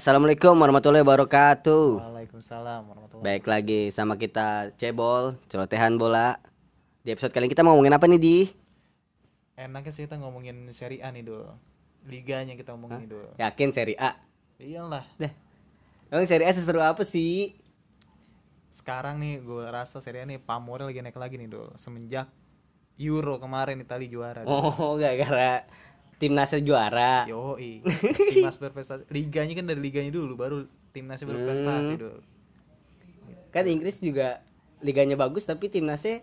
Assalamualaikum warahmatullahi wabarakatuh. Waalaikumsalam warahmatullahi Baik lagi sama kita Cebol, celotehan bola. Di episode kali ini kita mau ngomongin apa nih di? Enaknya sih kita ngomongin Serie A nih dul Liganya kita ngomongin nih dul Yakin Serie A? Iyalah Deh. Emang Serie A seseru apa sih? Sekarang nih gue rasa Serie A nih pamornya lagi naik lagi nih dul Semenjak Euro kemarin Itali juara Dul. Oh, gara-gara timnasnya juara. Yoi Timnas berprestasi Liganya kan dari liganya dulu Baru timnasnya berprestasi Hmm. dul Kan Inggris juga liganya bagus tapi timnasnya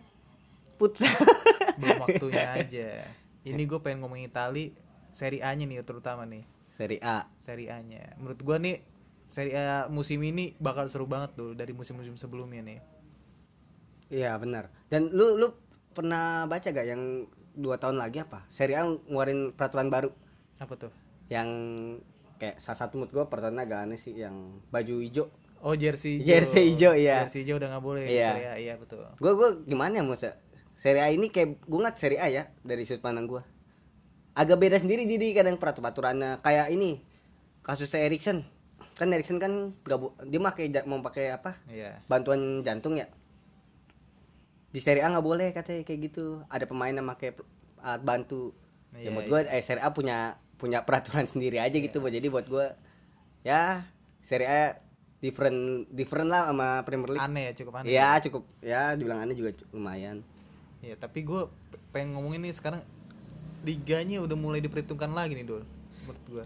futsal. Belum waktunya aja Ini gue pengen ngomongin Itali Serie A nya nih terutama nih Serie A. Serie A nya Menurut gue nih Serie A musim ini bakal seru banget dul Dari musim-musim sebelumnya nih Iya benar. Dan lu lu pernah baca gak yang dua tahun lagi apa? Serie A ngeluarin peraturan baru Apa tuh? yang kayak salah satu menurut gue peraturannya agak aneh sih yang baju hijau. Oh jersey hijau. Jersey hijau, iya. Jersey hijau udah nggak boleh Iya. Serie A, iya betul. Gue gue gimana ya Musa? Serie A ini kayak gue nggak Serie A ya dari sudut pandang gue. Agak beda sendiri jadi kadang peraturannya kayak ini kasusnya Erikson kan Erikson kan gak bu- dia mau pakai apa Iya. bantuan jantung ya di Serie A nggak boleh katanya kayak gitu. Ada pemain yang pakai alat bantu. Ya Iya, buat gue eh, Serie A punya punya peraturan sendiri aja gitu buat jadi buat gue ya Serie A different different lah sama Premier League. Aneh ya cukup aneh. ya. cukup. Ya dibilang aneh juga lumayan. Iya, tapi gue pengen ngomongin nih sekarang liganya udah mulai diperhitungkan lagi nih dul, menurut gue.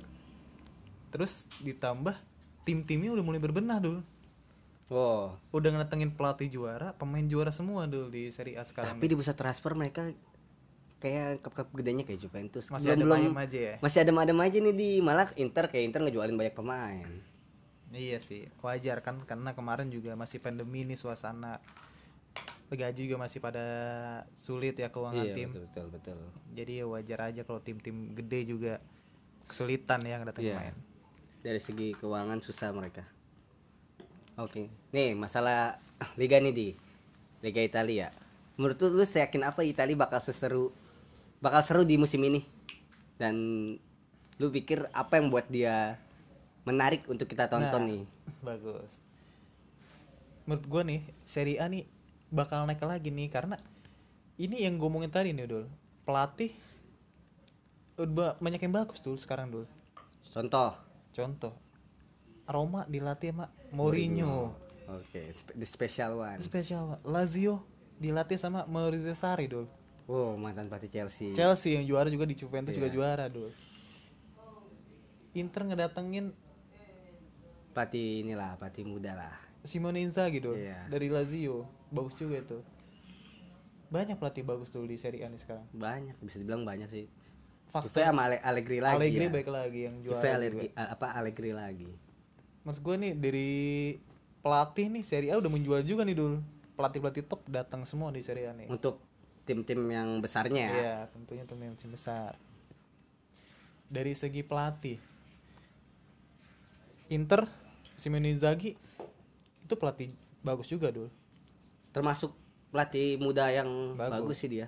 Terus ditambah tim-timnya udah mulai berbenah dul. Wow Udah ngedatengin pelatih juara, pemain juara semua dul di Serie A sekarang. tapi di pusat transfer mereka kayak klub-klub gedenya kayak Juventus Masih Belum- ada belum- ayam aja ya? masih ada adem aja nih di malah Inter kayak Inter ngejualin banyak pemain Iya sih, wajar kan karena kemarin juga masih pandemi nih suasana gaji juga masih pada sulit ya keuangan iya tim. betul betul betul Jadi ya wajar aja kalau tim-tim gede juga kesulitan ya datang Iya. main. dari segi keuangan susah mereka oke. Nih masalah liga nih di. Liga Italia. Menurut lu lu yakin apa Italia bakal seseru bakal seru di musim ini? Dan lu pikir apa yang buat dia menarik untuk kita tonton Nah, nih? Bagus. Menurut gua nih, Serie A nih bakal naik lagi nih karena ini yang gue ngomongin tadi nih, Dul. Pelatih udah banyak yang bagus tuh sekarang, Dul. contoh? Contoh. Roma dilatih sama Mourinho. oke spe- the special one Spesial Lazio dilatih sama Maurizio Sarri, Dul. wow mantan pelatih Chelsea Chelsea yang juara juga di Juventus juga Iya. juara, Dul. Inter ngedatengin pelatih inilah pelatih muda lah Simone Inzaghi dong Iya. dari Lazio bagus juga itu banyak pelatih bagus tuh di Serie A nih sekarang banyak bisa dibilang banyak sih Faktor Juve sama Ale- Allegri lagi Allegri ya. baik lagi yang Juve juara Allegri, juga. apa Allegri lagi maksud gue nih dari pelatih nih Serie A udah menjual juga nih dulu. Pelatih pelatih top datang semua di Serie A nih. Untuk tim-tim yang besarnya. Ya. iya tentunya tim yang besar. Dari segi pelatih. Inter Simone Inzaghi itu pelatih bagus juga dulu. Termasuk pelatih muda yang bagus, Bagus. sih dia.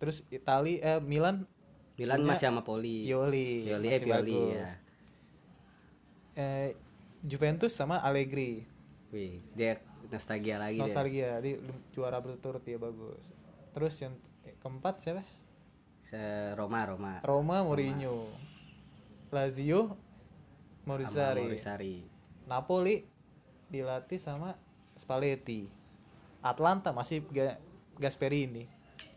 Terus Itali eh Milan. Milan masih sama Poli. Pioli, Pioli, eh, Pioli bagus. ya. Eh, Juventus sama Allegri. Wih, dia nostalgia lagi dia. Nostalgia, di juara berturut dia bagus. Terus yang keempat siapa? Se- Roma Roma Roma Mourinho. Lazio sama Maurizari. Morisari Napoli dilatih sama Spalletti. Atlanta masih Ga- Gasperini.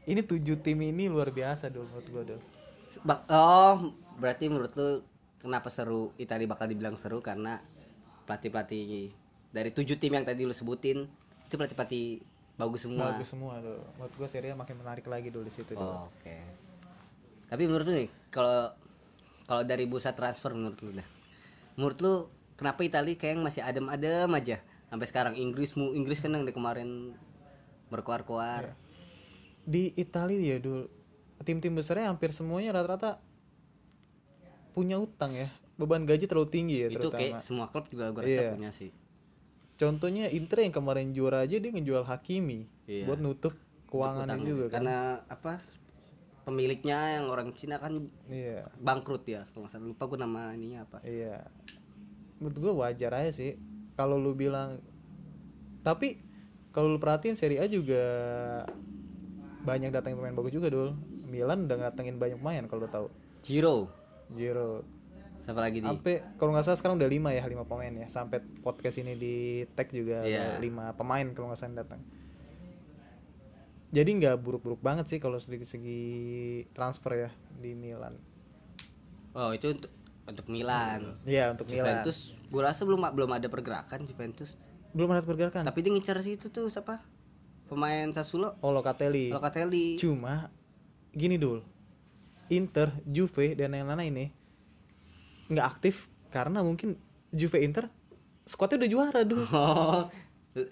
Ini tujuh tim ini luar biasa dulu menurut dulu. Bak- oh berarti menurut lu kenapa seru Italia bakal dibilang seru karena pelatih-pelatih dari tujuh tim yang tadi lu sebutin itu pelatih-pelatih bagus semua Bagus semua tuh. Menurut gua Serie A makin menarik lagi dulu di situ. Oh, Oke. Tapi menurut lu nih, kalau kalau dari bursa transfer menurut lu dah. Menurut lu kenapa Italia kayak masih adem-adem aja sampai sekarang Inggris mu Inggris kan yang kemarin berkoar-koar. di Italia ya dulu tim-tim besarnya hampir semuanya rata-rata punya utang ya beban gaji terlalu tinggi ya Itu terutama kayak semua klub juga gue rasa Iya. punya sih. contohnya Inter yang kemarin juara aja dia ngejual Hakimi Iya. buat nutup keuangannya Utang. juga kan Karena apa? Pemiliknya yang orang Cina kan iya bangkrut ya. Kalau nggak salah lupa gue nama ininya apa. iya menurut gue wajar aja sih kalau lu bilang tapi kalau lu perhatiin Serie A juga banyak datangin pemain bagus juga dul Milan udah datangin banyak pemain kalau lu tahu Giro Giro siapa lagi di sampai kalau nggak salah sekarang udah lima ya lima pemain ya. Sampai podcast ini di tag juga ada lima pemain kalau nggak salah yang datang. Jadi nggak buruk-buruk banget sih kalau segi segi transfer ya di Milan. Oh itu untuk untuk Milan. Iya untuk Milan. Juventus gue rasa belum belum ada pergerakan Juventus. Belum ada pergerakan. Tapi dia ngincar situ tuh siapa? Pemain Sassuolo? Oh Locatelli. Locatelli. Cuma gini dul. Inter Juve dan yang lain ini nggak aktif karena mungkin Juve Inter skuadnya udah juara dul oh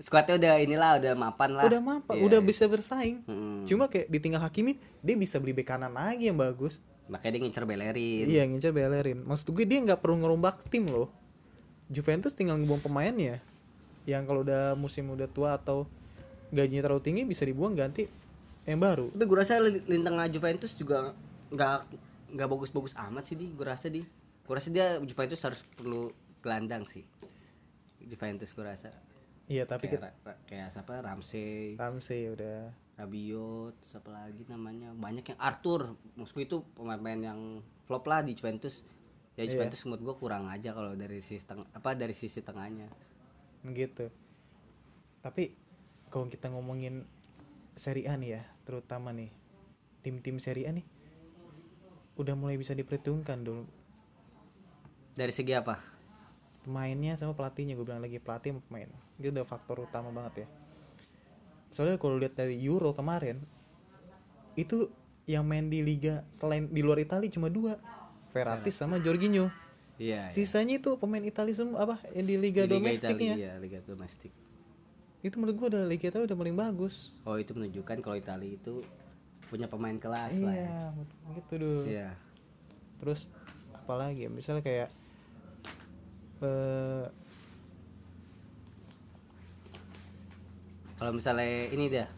skuadnya udah inilah udah mapan lah. Udah mampu Iya, udah iya. bisa bersaing. Mm-mm. cuma kayak ditinggal Hakimi dia bisa beli bek kanan lagi yang bagus. Makanya dia ngincar Bellerin. Iya ngincer Bellerin. Maksud gue dia nggak perlu ngerombak tim loh. Juventus tinggal ngebuang pemainnya. Yang kalau udah musim udah tua atau gajinya terlalu tinggi bisa dibuang ganti yang baru. Tapi gue rasa tengah Juventus juga nggak nggak bagus-bagus amat sih di. Gue rasa di gue rasa dia Juventus harus perlu gelandang sih. Juventus gue rasa iya tapi kayak, kita kayak siapa? Ramsey. Ramsey udah. Rabiot siapa lagi namanya? Banyak yang Arthur. Maksudku itu pemain-pemain yang flop lah di Juventus. Ya Iya. Juventus menurut gue kurang aja kalau dari sisi teng apa dari sisi tengahnya. Gitu. Tapi kalau kita ngomongin Serie A nih ya terutama nih tim-tim Serie A nih udah mulai bisa diperhitungkan dulu dari segi apa? Pemainnya sama pelatihnya gue bilang lagi pelatih sama pemain. Itu udah faktor utama banget ya. Soalnya kalau lihat dari Euro kemarin itu yang main di liga selain di luar Italia cuma dua Verratti sama Jorginho. Iya iya. sisanya itu pemain Italia semua apa yang di liga Di domestiknya. Italia, iya, liga domestik. Itu menurut gue udah liga Italia udah paling bagus. Oh itu menunjukkan kalau Italia itu punya pemain kelas lah ya. Iya gitu dulu iya. Terus apalagi ya? Misalnya kayak eh kalau misalnya ini dah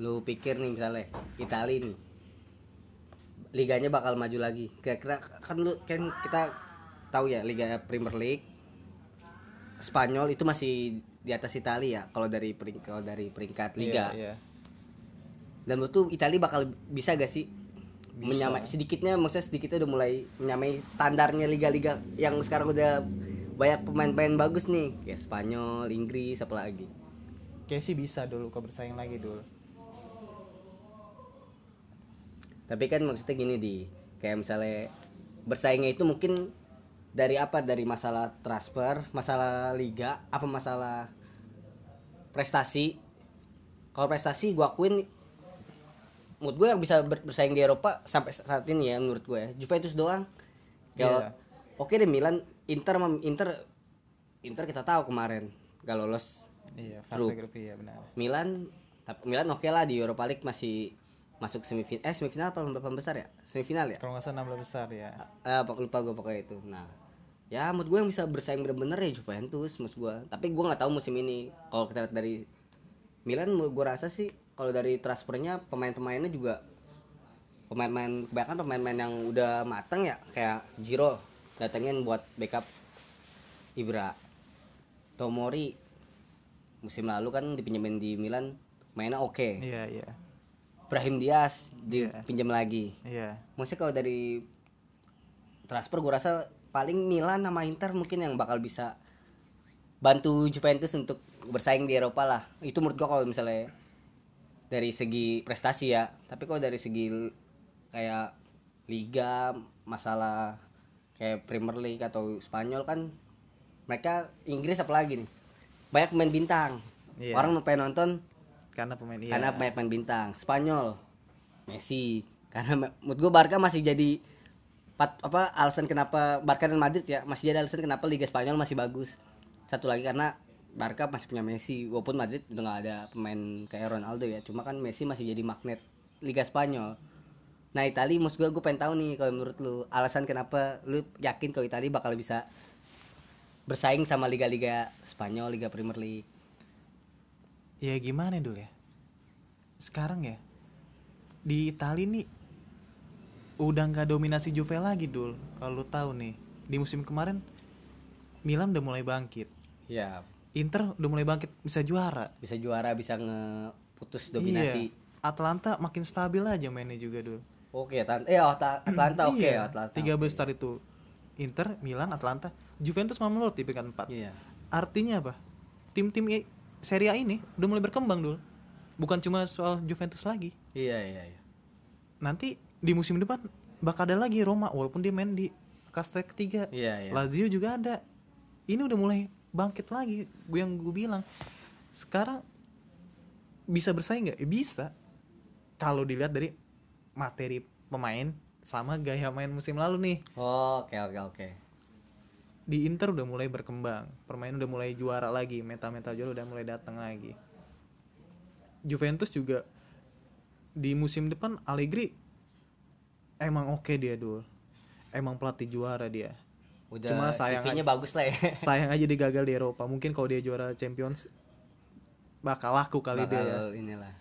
lu pikir nih misalnya Italia nih liganya bakal maju lagi kira-kira kan lu kan kita tahu ya Liga Premier League Spanyol itu masih di atas Italia ya kalau dari peringkat kalau dari peringkat liga iya, iya. dan menurut tuh Italia bakal bisa gak sih. Menyamai sedikitnya maksudnya sedikitnya udah mulai menyamai standarnya liga-liga yang sekarang udah banyak pemain-pemain bagus nih. Kayak Spanyol Inggris apa lagi. Kayak sih bisa dulu kau bersaing lagi dulu. Tapi kan maksudnya gini di. Kayak misalnya bersaingnya itu mungkin dari apa? Dari masalah transfer masalah liga apa masalah prestasi? Kalau prestasi gua akuin menurut gue yang bisa ber- bersaing di Eropa sampai saat ini ya menurut gue ya, Juventus doang. Kalau Iya. oke deh Milan Inter Inter Inter kita tahu kemarin gak lolos. Iya Grup. fase grup. iya benar. Milan tapi Milan oke lah di Europa League masih masuk semifinal eh semifinal apa berapa besar ya? Semifinal ya? Kalau nggak salah 16 besar ya. Eh apa lupa gue pokoknya itu. Nah ya menurut gue yang bisa bersaing bener-bener ya Juventus maksud gue tapi gue nggak tahu musim ini. Kalau kita lihat dari Milan gue rasa sih kalau dari transfernya pemain-pemainnya juga pemain-pemain kebanyakan pemain-pemain yang udah matang ya kayak Giro datengin buat backup Ibra. Tomori musim lalu kan dipinjemin di Milan mainnya oke. Iya iya. Brahim Diaz dipinjam lagi. Iya. Maksudnya kalau dari transfer gue rasa paling Milan sama Inter mungkin yang bakal bisa bantu Juventus untuk bersaing di Eropa lah. Itu menurut gue kalau misalnya dari segi prestasi ya. Tapi kalau dari segi kayak liga masalah kayak Premier League atau Spanyol kan mereka Inggris apalagi nih? Banyak pemain bintang. Iya. orang pengen nonton karena pemain iya. karena banyak pemain bintang. Spanyol Messi. Karena me- menurut gue Barca masih jadi pat, apa alasan kenapa Barca dan Madrid ya masih jadi alasan kenapa Liga Spanyol masih bagus. Satu lagi karena Barca masih punya Messi walaupun Madrid udah nggak ada pemain kayak Ronaldo ya. Cuma kan Messi masih jadi magnet Liga Spanyol. Nah Italia maksud gue gue pengen tahu nih kalau menurut lu alasan kenapa lu yakin kalau Italia bakal bisa bersaing sama liga-liga Spanyol Liga Premier League? Ya gimana dulu ya? Sekarang ya di Italia nih udah nggak dominasi Juve lagi dul. Kalau lu tahu nih di musim kemarin Milan udah mulai bangkit. Ya Inter udah mulai bangkit bisa juara. Bisa juara bisa ngeputus dominasi. Iya. Atlanta makin stabil aja mainnya juga dulu oke Atlanta eh Atla- Atlanta oke Iya, Atlanta. tiga oke. besar itu. Inter Milan Atlanta Juventus mamelot di peringkat 4 iya. Artinya apa? Tim-tim Serie A ini udah mulai berkembang dulu bukan cuma soal Juventus lagi. Iya iya iya. Nanti di musim depan bakal ada lagi Roma walaupun dia main di kasta ketiga. Iya iya. Lazio juga ada. Ini udah mulai bangkit lagi gue yang gue bilang. Sekarang bisa bersaing nggak? Ya, bisa. Kalau dilihat dari materi pemain sama gaya main musim lalu nih. Oh, oke oke oke. Di Inter udah mulai berkembang. Permainan udah mulai juara lagi. Mental juara udah mulai datang lagi. Juventus juga di musim depan Allegri emang oke dia dul. Emang pelatih juara dia udah Cuma sayang CV-nya bagus lah ya. sayang aja dia gagal di Eropa. Mungkin kalau dia juara Champions bakal laku kali bakal dia ya. inilah.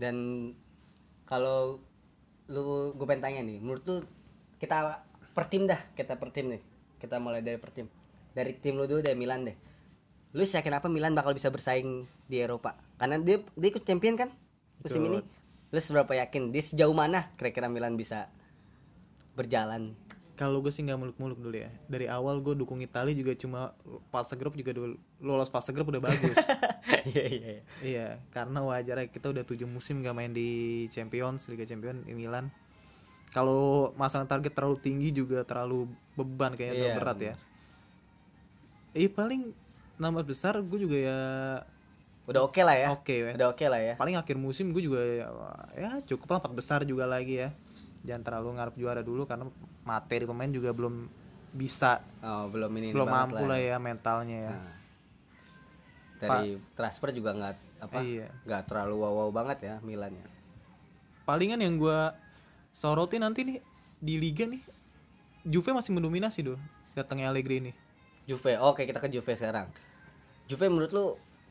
Dan kalau lu gue pengen tanya nih menurut lu kita per tim dah kita per tim nih. Kita mulai dari per tim. Dari tim lu dulu dari Milan deh. Lu yakin apa Milan bakal bisa bersaing di Eropa? Karena dia dia ikut champion kan musim Ikut. ini. Lu seberapa yakin? Dia sejauh mana kira-kira Milan bisa berjalan kalau gue sih nggak muluk-muluk dulu ya dari awal gue dukung Italia juga cuma fase grup juga dulu lolos fase grup udah bagus iya iya iya. Iya, karena wajar ya kita udah tujuh musim gak main di Champions, Liga Champions di Milan. Kalau masang target terlalu tinggi juga terlalu beban kayaknya terlalu Iya, berat ya. Iya paling nama besar gue juga ya udah oke lah ya oke ya. udah oke lah ya Paling akhir musim gue juga ya, ya cukup lah empat besar juga lagi ya. Jangan terlalu ngarep juara dulu karena materi pemain juga belum bisa, oh belum ini belum mampu lah ya. mentalnya ya. Nah, dari transfer juga nggak apa Iya. nggak terlalu wow wow banget ya Milan ya. Palingan yang gua sorotin nanti nih di liga nih Juve masih mendominasi dong datangnya Allegri ini Juve oke kita ke Juve sekarang. Juve menurut lu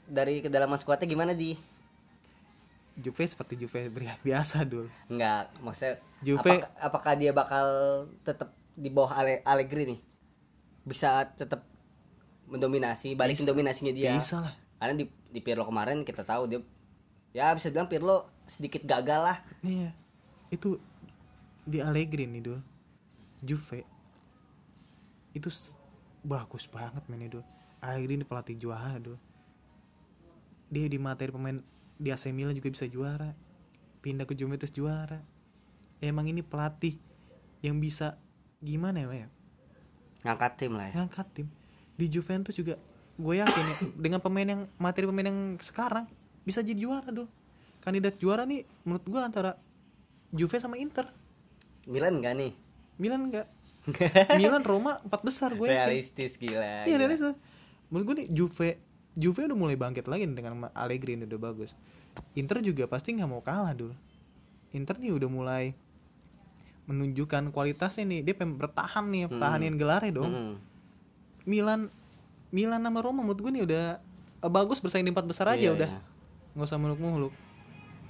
dari kedalaman skuadnya gimana di Juve seperti Juve biasa dul. Nggak maksudnya Juve- apakah, apakah dia bakal tetap di bawah Ale- Allegri nih? Bisa tetap mendominasi balikin Bisa. dominasinya dia. Bisa lah. Karena di di Pirlo kemarin kita tahu dia ya bisa bilang Pirlo sedikit gagal lah. Iya. Itu di Allegri nih dul. Juve. Itu bagus banget men dul. Allegri ini pelatih juara dul. Dia di materi pemain di AC Milan juga bisa juara. Pindah ke Juventus juara. Emang ini pelatih yang bisa gimana ya ngangkat tim lah ya. Ngangkat tim. Di Juventus juga gue yakin ya, dengan pemain yang materi pemain yang sekarang bisa jadi juara dulu kandidat juara nih menurut gue antara Juve sama Inter. Milan enggak nih? Milan enggak Milan Roma empat besar gue yakin. Realistis gila iya realistis. Menurut gue nih Juve Juve udah mulai bangkit lagi dengan Allegri ini udah bagus. Inter juga pasti nggak mau kalah dulu Inter nih udah mulai menunjukkan kualitasnya nih dia pengen bertahan nih pertahanin gelarnya dong. Mm-mm. Milan Milan sama Roma menurut gue nih udah eh, bagus bersaing di empat besar aja Iya, udah. iya. nggak usah muluk-muluk.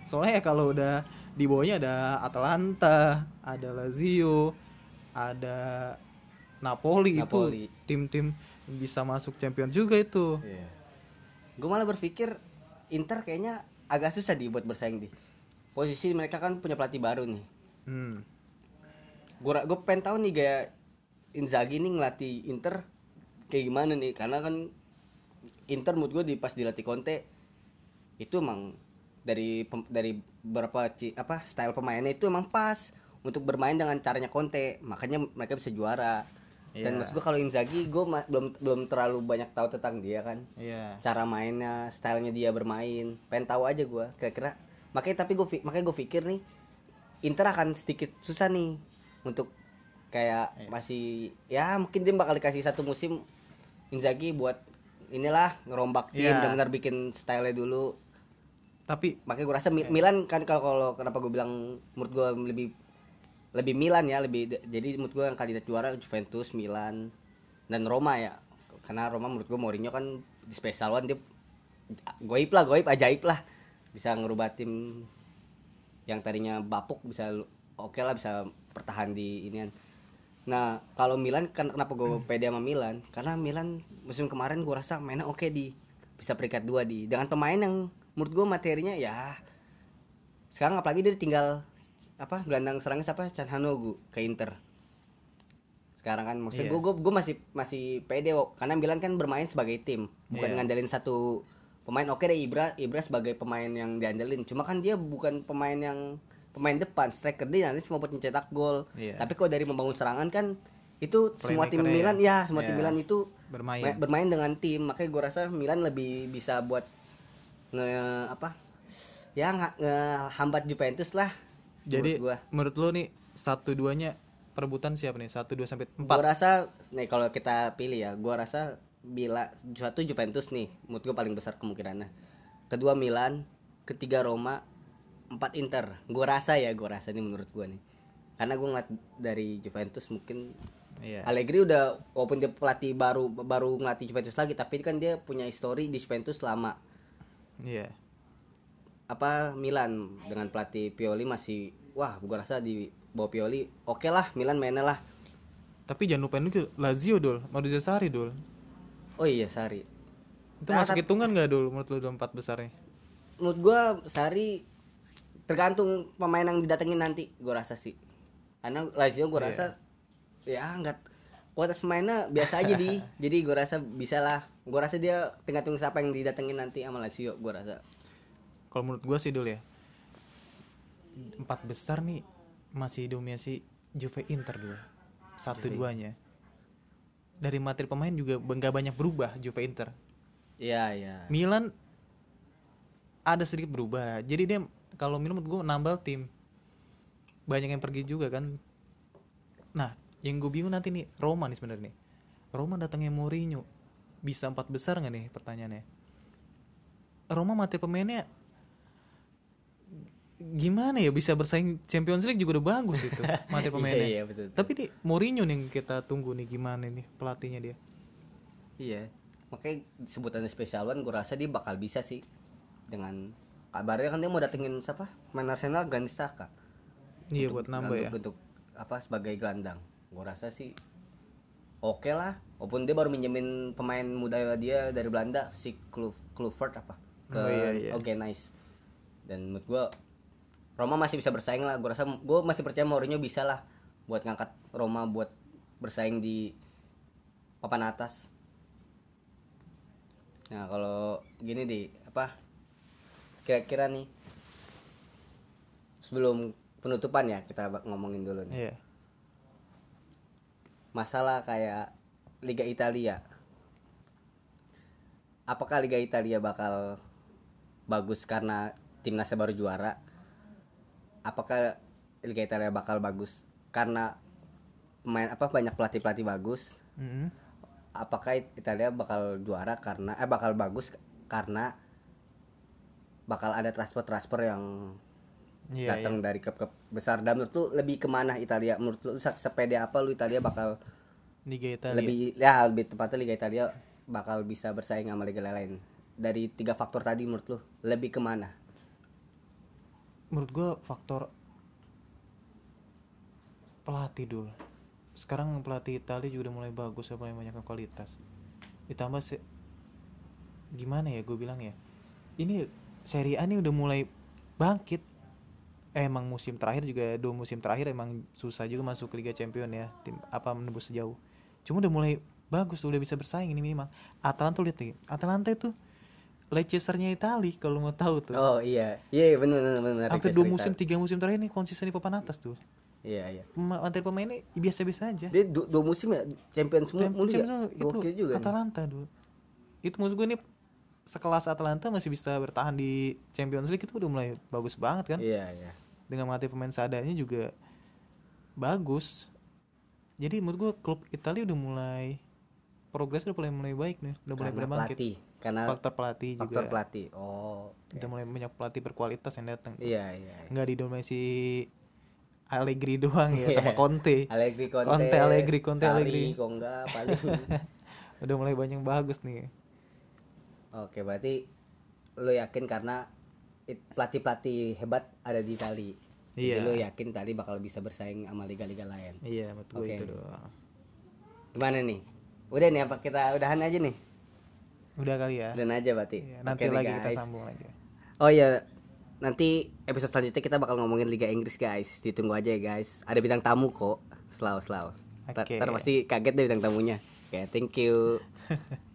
Soalnya ya kalau udah di bawahnya ada Atalanta ada Lazio ada Napoli, Napoli. itu tim-tim bisa masuk Champions juga itu Gue malah berpikir Inter kayaknya agak susah di buat bersaing di. Posisi mereka kan punya pelatih baru nih. hmm. Gue gue pengen tahu nih gaya Inzaghi nih ngelatih Inter kayak gimana nih karena kan Inter menurut gue di pas dilatih Conte itu emang dari pem- dari beberapa ci- apa style pemainnya itu emang pas untuk bermain dengan caranya Conte makanya mereka bisa juara dan Iya. maksud gue kalau Inzaghi gue belum belum terlalu banyak tahu tentang dia kan Iya. cara mainnya, stylenya dia bermain, pengen tahu aja gue kira-kira. Makanya tapi gue makanya gue pikir nih Inter akan sedikit susah nih untuk kayak masih ya mungkin dia bakal dikasih satu musim Inzaghi buat inilah ngerombak tim Iya. benar-benar bikin stylenya dulu. tapi Makanya gue rasa Mi- Milan kan kalau kalau kenapa gue bilang menurut gue lebih lebih Milan ya lebih jadi menurut gue yang kandidat juara Juventus, Milan dan Roma ya. Karena Roma menurut gue Mourinho kan di special one dia goib lah, goib ajaib lah. Bisa ngerubah tim yang tadinya bapuk bisa oke lah bisa bertahan di inian. Nah, kalau Milan kan kenapa gue pede sama Milan? Karena Milan musim kemarin gue rasa mainnya oke di bisa peringkat dua di dengan pemain yang menurut gue materinya ya sekarang apalagi dia tinggal apa gelandang serangnya siapa Canhanogu ke Inter sekarang kan maksud Iya. gue masih masih pede kok karena Milan kan bermain sebagai tim bukan Iya. ngandelin satu pemain oke deh Ibra Ibra sebagai pemain yang diandelin cuma kan dia bukan pemain yang pemain depan striker dia nanti cuma buat mencetak gol Iya. tapi kalau dari membangun serangan kan itu semua tim Playmaker-nya Milan ya semua tim Iya. Milan itu Bermain. ma- bermain dengan tim makanya gue rasa Milan lebih bisa buat nge apa ya nge, hambat Juventus lah Jadi gue menurut lo nih satu duanya perebutan siapa nih? Satu dua sampai gue empat. rasa nih kalau kita pilih ya gue rasa bila satu Juventus nih menurut gue paling besar kemungkinannya kedua Milan ketiga Roma empat Inter gue rasa ya gue rasa nih menurut gue nih karena gue ngeliat dari Juventus mungkin Iya. Allegri udah walaupun dia pelatih baru baru ngelatih Juventus lagi tapi kan dia punya histori di Juventus lama Iya. Apa Milan dengan pelatih Pioli masih wah gue rasa di bawah Pioli oke lah Milan mainnya lah. Tapi jangan lupain juga Lazio dul, Maurizio Sarri dul. oh iya Sari. Itu Nah, masuk tapi- hitungan gak dul menurut lo dalam empat besarnya? menurut gua Sari tergantung pemain yang didatengin nanti gua rasa sih. Karena Lazio gua Iya. rasa ya nggak kualitas pemainnya biasa aja di. Jadi gua rasa bisa lah. Gua rasa dia tergantung siapa yang didatengin nanti sama Lazio gua rasa Kalau menurut gua sih dul ya. Empat besar nih masih dominasi Juve Inter dul. Satu duanya. Dari materi pemain juga nggak banyak berubah Juve Inter. iya iya Milan ada sedikit berubah. Jadi dia kalau Milan menurut gue nambal tim. Banyak yang pergi juga kan. Nah, yang gue bingung nanti nih Roma nih sebenarnya nih. Roma datangnya Mourinho. Bisa empat besar nggak nih pertanyaannya? Roma mati pemainnya gimana ya bisa bersaing Champions League juga udah bagus itu mati pemainnya. Iya, iya, betul, betul. Tapi di Mourinho nih kita tunggu nih gimana nih pelatihnya dia. iya makanya sebutannya spesial one gua rasa dia bakal bisa sih dengan kabarnya kan dia mau datengin siapa main Arsenal Granit Xhaka Iya buat nambah untuk, ya. untuk apa sebagai gelandang gue rasa sih oke lah walaupun dia baru minjemin pemain muda dia dari Belanda si Klu Kluivert apa ke Oh, iya, iya. Oke nice dan menurut gue Roma masih bisa bersaing lah. Gue rasa gue masih percaya Mourinho bisa lah buat ngangkat Roma buat bersaing di papan atas. Nah kalau gini di apa kira-kira nih sebelum penutupan ya kita ngomongin dulu nih. Iya. masalah kayak Liga Italia. Apakah Liga Italia bakal bagus karena timnasnya baru juara apakah Liga Italia bakal bagus? Karena pemain apa banyak pelatih pelatih bagus. Mm-mm. apakah Italia bakal juara karena eh bakal bagus karena bakal ada transfer transfer yang Iya, datang dari klub-klub besar? Dan menurut lu lebih ke mana Italia? Menurut lu se- sepede apa lu Italia bakal Liga Italia. lebih ya lebih tepatnya Liga Italia bakal bisa bersaing sama liga lain? Dari tiga faktor tadi menurut lu lebih ke mana Menurut gua faktor pelatih dulu. Sekarang pelatih Italia juga udah mulai bagus, udah mulai banyak kualitas. Ditambah se gimana ya gue bilang ya. Ini Serie A ini udah mulai bangkit. Emang musim terakhir juga dua musim terakhir emang susah juga masuk Liga Champion ya. Tim apa menembus sejauh. Cuma udah mulai bagus udah bisa bersaing ini minimal. Atalanta lihat nih. Atalanta itu Leicesternya Itali kalau mau tahu tuh. oh iya iya benar benar benar Hampir dua musim tiga musim terakhir nih konsisten di papan atas tuh. iya iya Pema- Materi pemainnya biasa-biasa aja. dia du- dua musim ya champion semua mulu ya Champions itu juga. Atalanta dulu. Itu maksud gue nih sekelas Atalanta masih bisa bertahan di Champions League itu udah mulai bagus banget kan. iya iya Dengan materi pemain seadanya juga bagus. Jadi menurut gue klub Italia udah mulai progres udah mulai mulai baik nih, udah mulai karena pada bangkit. pelatih karena Faktor pelatih faktor juga. pelatih oh Udah mulai banyak pelatih berkualitas yang datang. iya iya iya. nggak didominasi Allegri doang ya sama Iya. Conte. Allegri Conte, Conte, Allegri, Conte, Sarri, Allegri. kok enggak paling Udah mulai banyak bagus nih. oke berarti lu yakin karena it- pelatih-pelatih hebat ada di Itali Jadi Iya. lu yakin tadi bakal bisa bersaing sama liga-liga lain. Iya, gue Oke. itu doang. Gimana nih? Udah nih apa kita udahan aja nih? Udah kali ya. Udahan aja berarti. Iya, nanti Oke lagi kita guys. sambung lagi. Oh iya, nanti episode selanjutnya kita bakal ngomongin Liga Inggris guys. Ditunggu aja ya guys. Ada bintang tamu kok. Selalu selalu. Ntar- Oke. Ntar pasti kaget deh bintang tamunya. Oke, thank you.